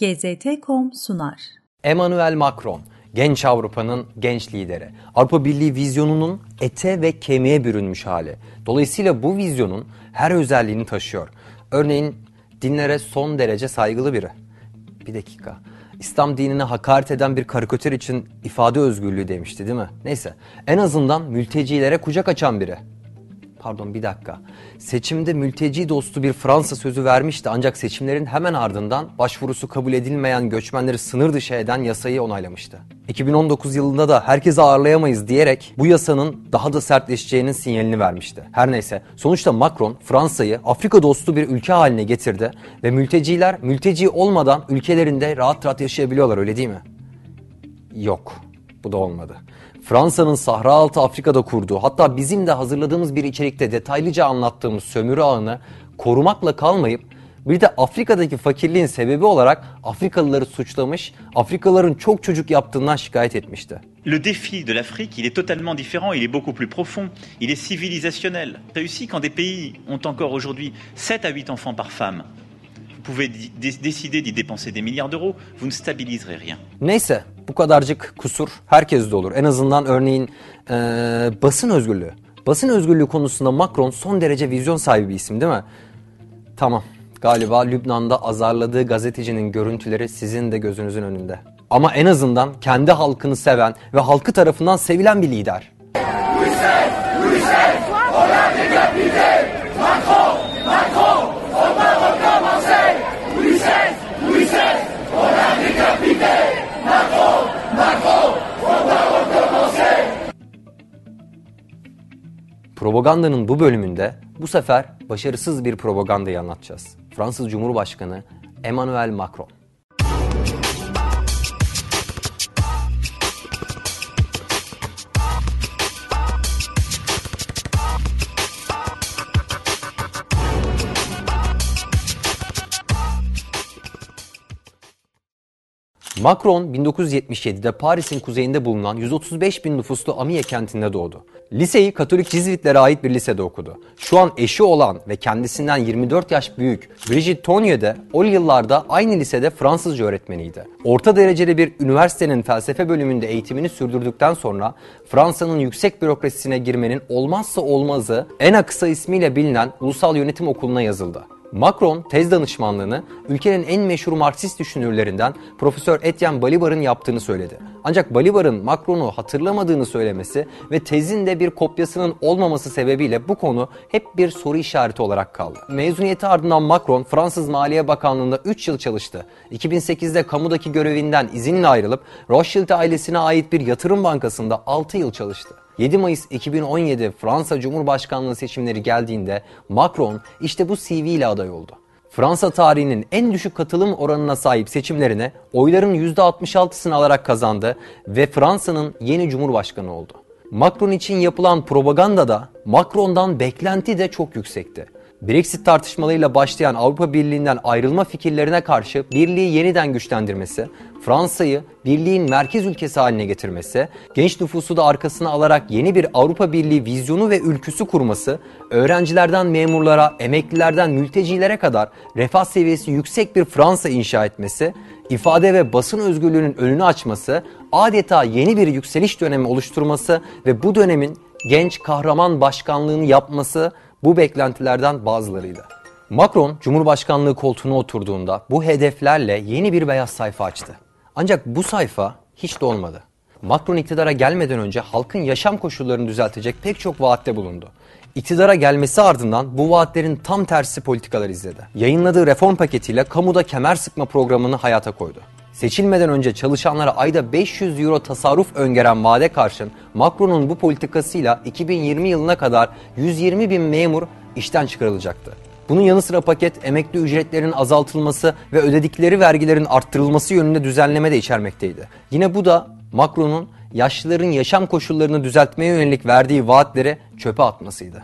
GZT.com sunar. Emmanuel Macron, genç Avrupa'nın genç lideri. Avrupa Birliği vizyonunun ete ve kemiğe bürünmüş hali. Dolayısıyla bu vizyonun her özelliğini taşıyor. Örneğin dinlere son derece saygılı biri. Bir dakika. İslam dinine hakaret eden bir karikatür için ifade özgürlüğü demişti değil mi? Neyse. En azından mültecilere kucak açan biri. Pardon bir dakika. Seçimde mülteci dostu bir Fransa sözü vermişti ancak seçimlerin hemen ardından başvurusu kabul edilmeyen göçmenleri sınır dışı eden yasayı onaylamıştı. 2019 yılında da herkesi ağırlayamayız diyerek bu yasanın daha da sertleşeceğinin sinyalini vermişti. Her neyse sonuçta Macron Fransa'yı Afrika dostu bir ülke haline getirdi ve mülteciler mülteci olmadan ülkelerinde rahat rahat yaşayabiliyorlar öyle değil mi? Yok. Bu da olmadı. Fransa'nın Sahra Altı Afrika'da kurduğu hatta bizim de hazırladığımız bir içerikte detaylıca anlattığımız sömürü ağını korumakla kalmayıp bir de Afrika'daki fakirliğin sebebi olarak Afrikalıları suçlamış, Afrikalıların çok çocuk yaptığından şikayet etmişti. Le défi de l'Afrique, il est totalement différent, il est beaucoup plus profond, il est civilisationnel. Réussi quand des pays ont encore aujourd'hui 7 à 8 enfants par femme. Vous pouvez décider d'y dépenser des milliards d'euros, vous ne stabiliserez rien. Neyse bu kadarcık kusur herkeste olur. En azından örneğin ee, basın özgürlüğü. Basın özgürlüğü konusunda Macron son derece vizyon sahibi bir isim değil mi? Tamam galiba Lübnan'da azarladığı gazetecinin görüntüleri sizin de gözünüzün önünde. Ama en azından kendi halkını seven ve halkı tarafından sevilen bir lider. Propagandanın bu bölümünde bu sefer başarısız bir propagandayı anlatacağız. Fransız Cumhurbaşkanı Emmanuel Macron. Macron 1977'de Paris'in kuzeyinde bulunan 135 bin nüfuslu Amiens kentinde doğdu. Liseyi Katolik Cizvitlere ait bir lisede okudu. Şu an eşi olan ve kendisinden 24 yaş büyük Brigitte Tonnier de o yıllarda aynı lisede Fransızca öğretmeniydi. Orta dereceli bir üniversitenin felsefe bölümünde eğitimini sürdürdükten sonra Fransa'nın yüksek bürokrasisine girmenin olmazsa olmazı en kısa ismiyle bilinen Ulusal Yönetim Okulu'na yazıldı. Macron tez danışmanlığını ülkenin en meşhur Marksist düşünürlerinden Profesör Etienne Balibar'ın yaptığını söyledi. Ancak Balibar'ın Macron'u hatırlamadığını söylemesi ve tezin de bir kopyasının olmaması sebebiyle bu konu hep bir soru işareti olarak kaldı. Mezuniyeti ardından Macron Fransız Maliye Bakanlığı'nda 3 yıl çalıştı. 2008'de kamudaki görevinden izinle ayrılıp Rothschild ailesine ait bir yatırım bankasında 6 yıl çalıştı. 7 Mayıs 2017 Fransa Cumhurbaşkanlığı seçimleri geldiğinde Macron işte bu CV ile aday oldu. Fransa tarihinin en düşük katılım oranına sahip seçimlerine oyların %66'sını alarak kazandı ve Fransa'nın yeni cumhurbaşkanı oldu. Macron için yapılan propaganda da Macron'dan beklenti de çok yüksekti. Brexit tartışmalarıyla başlayan Avrupa Birliği'nden ayrılma fikirlerine karşı birliği yeniden güçlendirmesi, Fransa'yı birliğin merkez ülkesi haline getirmesi, genç nüfusu da arkasına alarak yeni bir Avrupa Birliği vizyonu ve ülküsü kurması, öğrencilerden memurlara, emeklilerden mültecilere kadar refah seviyesi yüksek bir Fransa inşa etmesi, ifade ve basın özgürlüğünün önünü açması, adeta yeni bir yükseliş dönemi oluşturması ve bu dönemin genç kahraman başkanlığını yapması bu beklentilerden bazılarıydı. Macron Cumhurbaşkanlığı koltuğuna oturduğunda bu hedeflerle yeni bir beyaz sayfa açtı. Ancak bu sayfa hiç de olmadı. Macron iktidara gelmeden önce halkın yaşam koşullarını düzeltecek pek çok vaatte bulundu. İktidara gelmesi ardından bu vaatlerin tam tersi politikalar izledi. Yayınladığı reform paketiyle kamuda kemer sıkma programını hayata koydu. Seçilmeden önce çalışanlara ayda 500 euro tasarruf öngören vade karşın Macron'un bu politikasıyla 2020 yılına kadar 120 bin memur işten çıkarılacaktı. Bunun yanı sıra paket emekli ücretlerinin azaltılması ve ödedikleri vergilerin arttırılması yönünde düzenleme de içermekteydi. Yine bu da Macron'un yaşlıların yaşam koşullarını düzeltmeye yönelik verdiği vaatleri çöpe atmasıydı.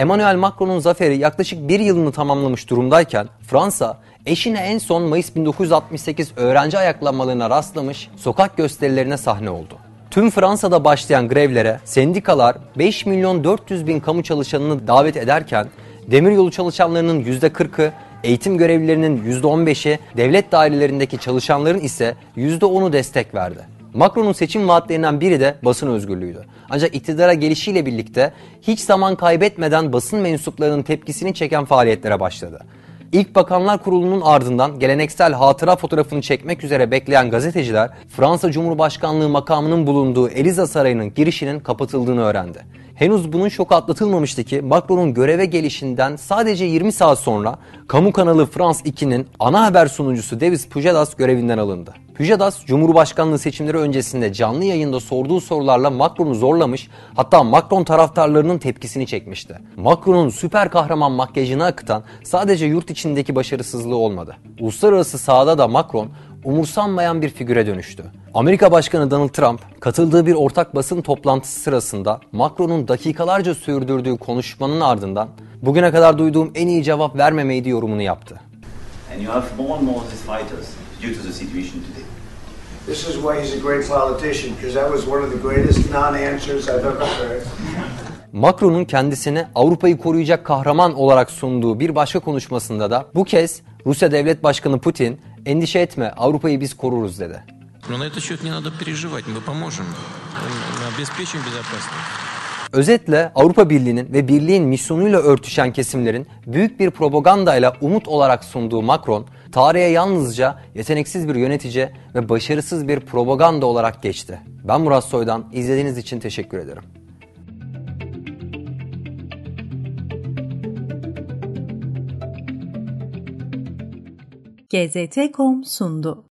Emmanuel Macron'un zaferi yaklaşık bir yılını tamamlamış durumdayken Fransa eşine en son Mayıs 1968 öğrenci ayaklanmalarına rastlamış sokak gösterilerine sahne oldu. Tüm Fransa'da başlayan grevlere sendikalar 5 milyon 400 bin kamu çalışanını davet ederken demiryolu çalışanlarının %40'ı Eğitim görevlilerinin %15'i, devlet dairelerindeki çalışanların ise %10'u destek verdi. Macron'un seçim vaatlerinden biri de basın özgürlüğüydü. Ancak iktidara gelişiyle birlikte hiç zaman kaybetmeden basın mensuplarının tepkisini çeken faaliyetlere başladı. İlk Bakanlar Kurulu'nun ardından geleneksel hatıra fotoğrafını çekmek üzere bekleyen gazeteciler Fransa Cumhurbaşkanlığı makamının bulunduğu Eliza Sarayı'nın girişinin kapatıldığını öğrendi. Henüz bunun şoku atlatılmamıştı ki Macron'un göreve gelişinden sadece 20 saat sonra kamu kanalı France 2'nin ana haber sunucusu Davis Pujadas görevinden alındı. Pujadas, Cumhurbaşkanlığı seçimleri öncesinde canlı yayında sorduğu sorularla Macron'u zorlamış, hatta Macron taraftarlarının tepkisini çekmişti. Macron'un süper kahraman makyajını akıtan sadece yurt içindeki başarısızlığı olmadı. Uluslararası sahada da Macron umursanmayan bir figüre dönüştü. Amerika Başkanı Donald Trump katıldığı bir ortak basın toplantısı sırasında Macron'un dakikalarca sürdürdüğü konuşmanın ardından bugüne kadar duyduğum en iyi cevap vermemeydi yorumunu yaptı. And you have more and more these fighters due to the situation today. This is why he's a great politician, because that was one of the greatest non-answers I've ever heard. Macron'un kendisini Avrupa'yı koruyacak kahraman olarak sunduğu bir başka konuşmasında da bu kez Rusya Devlet Başkanı Putin Endişe etme Avrupa'yı biz koruruz dedi. Özetle Avrupa Birliği'nin ve birliğin misyonuyla örtüşen kesimlerin büyük bir propagandayla umut olarak sunduğu Macron, tarihe yalnızca yeteneksiz bir yönetici ve başarısız bir propaganda olarak geçti. Ben Murat Soydan, izlediğiniz için teşekkür ederim. GZT.com sundu.